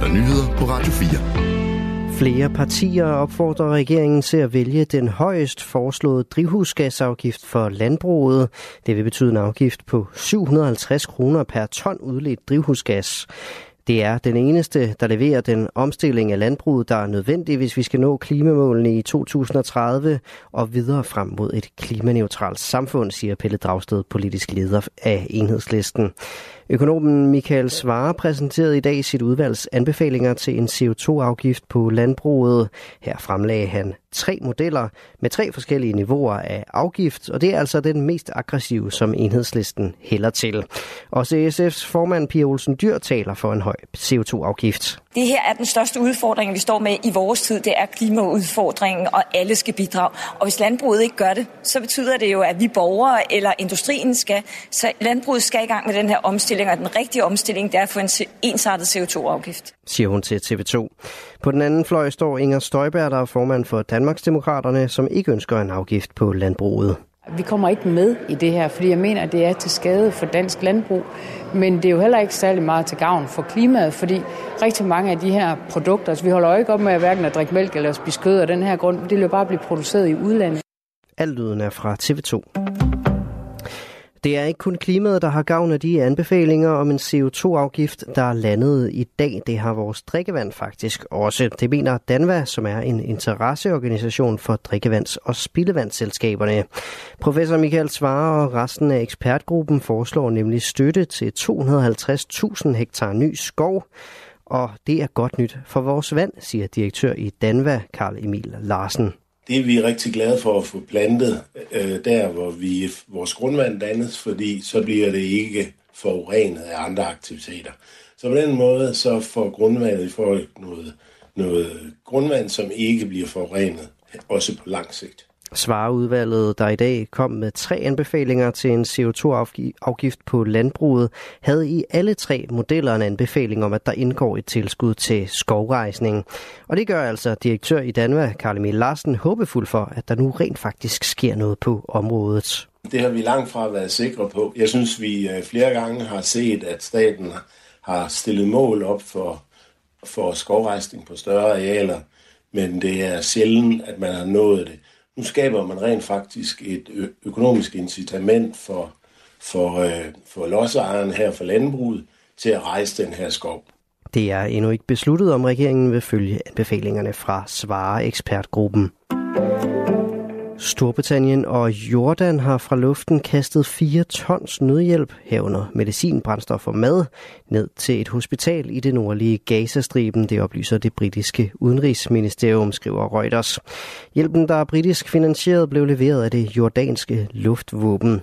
er der nyheder på Radio 4. Flere partier opfordrer regeringen til at vælge den højst foreslåede drivhusgasafgift for landbruget. Det vil betyde en afgift på 750 kroner per ton udledt drivhusgas. Det er den eneste, der leverer den omstilling af landbruget, der er nødvendig, hvis vi skal nå klimamålene i 2030 og videre frem mod et klimaneutralt samfund, siger Pelle Dragsted, politisk leder af enhedslisten. Økonomen Michael Svare præsenterede i dag sit udvalgs anbefalinger til en CO2-afgift på landbruget. Her fremlagde han tre modeller med tre forskellige niveauer af afgift, og det er altså den mest aggressive, som enhedslisten hælder til. Også SF's formand Pia Olsen Dyr taler for en høj CO2-afgift. Det her er den største udfordring, vi står med i vores tid. Det er klimaudfordringen, og alle skal bidrage. Og hvis landbruget ikke gør det, så betyder det jo, at vi borgere eller industrien skal. Så landbruget skal i gang med den her omstilling, og den rigtige omstilling, det er at få en ensartet CO2-afgift. Siger hun til TV2. På den anden fløj står Inger Støjberg, der er formand for Danmarksdemokraterne, som ikke ønsker en afgift på landbruget. Vi kommer ikke med i det her, fordi jeg mener, at det er til skade for dansk landbrug. Men det er jo heller ikke særlig meget til gavn for klimaet, fordi rigtig mange af de her produkter, altså vi holder jo ikke op med at hverken at drikke mælk eller spise kød af den her grund, det vil jo bare blive produceret i udlandet. Alt lyden er fra TV2. Det er ikke kun klimaet, der har gavn af de anbefalinger om en CO2-afgift, der er landet i dag. Det har vores drikkevand faktisk også. Det mener Danva, som er en interesseorganisation for drikkevands- og spildevandsselskaberne. Professor Michael Svare og resten af ekspertgruppen foreslår nemlig støtte til 250.000 hektar ny skov. Og det er godt nyt for vores vand, siger direktør i Danva, Karl Emil Larsen det er rigtig glade for at få plantet øh, der, hvor vi vores grundvand dannes, fordi så bliver det ikke forurenet af andre aktiviteter. Så på den måde så får grundvandet i forhold noget, noget grundvand, som ikke bliver forurenet, også på lang sigt. Svareudvalget, der i dag kom med tre anbefalinger til en CO2-afgift på landbruget, havde i alle tre modeller en anbefaling om, at der indgår et tilskud til skovrejsning. Og det gør altså direktør i Danmark, Karl Emil Larsen, håbefuld for, at der nu rent faktisk sker noget på området. Det har vi langt fra været sikre på. Jeg synes, vi øh, flere gange har set, at staten har stillet mål op for, for skovrejsning på større arealer, men det er sjældent, at man har nået det. Nu skaber man rent faktisk et økonomisk incitament for, for, øh, for lodsejeren her for landbruget til at rejse den her skov. Det er endnu ikke besluttet, om regeringen vil følge anbefalingerne fra Svare ekspertgruppen. Storbritannien og Jordan har fra luften kastet 4 tons nødhjælp herunder medicin, brændstof og mad ned til et hospital i det nordlige Gazastriben. Det oplyser det britiske udenrigsministerium, skriver Reuters. Hjælpen, der er britisk finansieret, blev leveret af det jordanske luftvåben.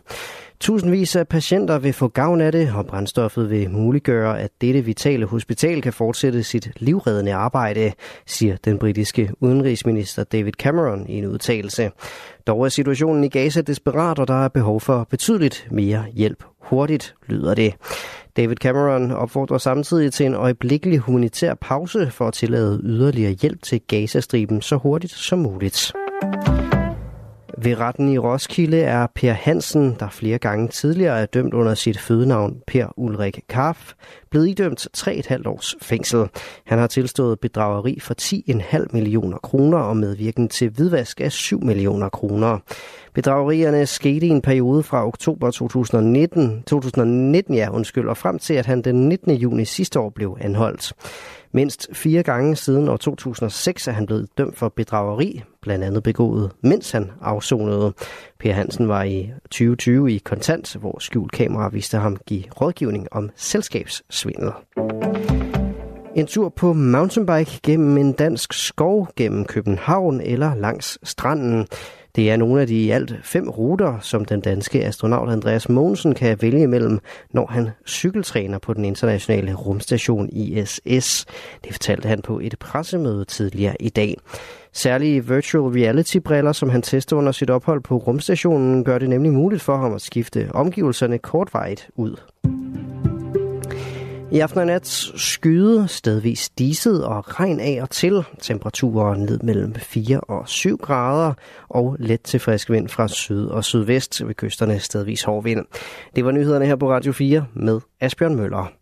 Tusindvis af patienter vil få gavn af det, og brændstoffet vil muliggøre, at dette vitale hospital kan fortsætte sit livreddende arbejde, siger den britiske udenrigsminister David Cameron i en udtalelse. Dog er situationen i Gaza desperat, og der er behov for betydeligt mere hjælp hurtigt, lyder det. David Cameron opfordrer samtidig til en øjeblikkelig humanitær pause for at tillade yderligere hjælp til Gazastriben så hurtigt som muligt. Ved retten i Roskilde er Per Hansen, der flere gange tidligere er dømt under sit fødenavn Per Ulrik Karf, blevet idømt 3,5 års fængsel. Han har tilstået bedrageri for 10,5 millioner kroner og medvirken til hvidvask af 7 millioner kroner. Bedragerierne skete i en periode fra oktober 2019, 2019 ja, undskyld, og frem til, at han den 19. juni sidste år blev anholdt. Mindst fire gange siden år 2006 er han blevet dømt for bedrageri, blandt andet begået, mens han afsonede. Per Hansen var i 2020 i kontant, hvor skjulkamera viste ham give rådgivning om selskabssvindel. En tur på mountainbike gennem en dansk skov gennem København eller langs stranden. Det er nogle af de i alt fem ruter, som den danske astronaut Andreas Mogensen kan vælge mellem, når han cykeltræner på den internationale rumstation ISS. Det fortalte han på et pressemøde tidligere i dag. Særlige virtual reality-briller, som han tester under sit ophold på rumstationen, gør det nemlig muligt for ham at skifte omgivelserne kortvarigt ud. I aften og nat skyde, stedvis diset og regn af og til. Temperaturer ned mellem 4 og 7 grader og let til frisk vind fra syd og sydvest ved kysterne stedvis hård vind. Det var nyhederne her på Radio 4 med Asbjørn Møller.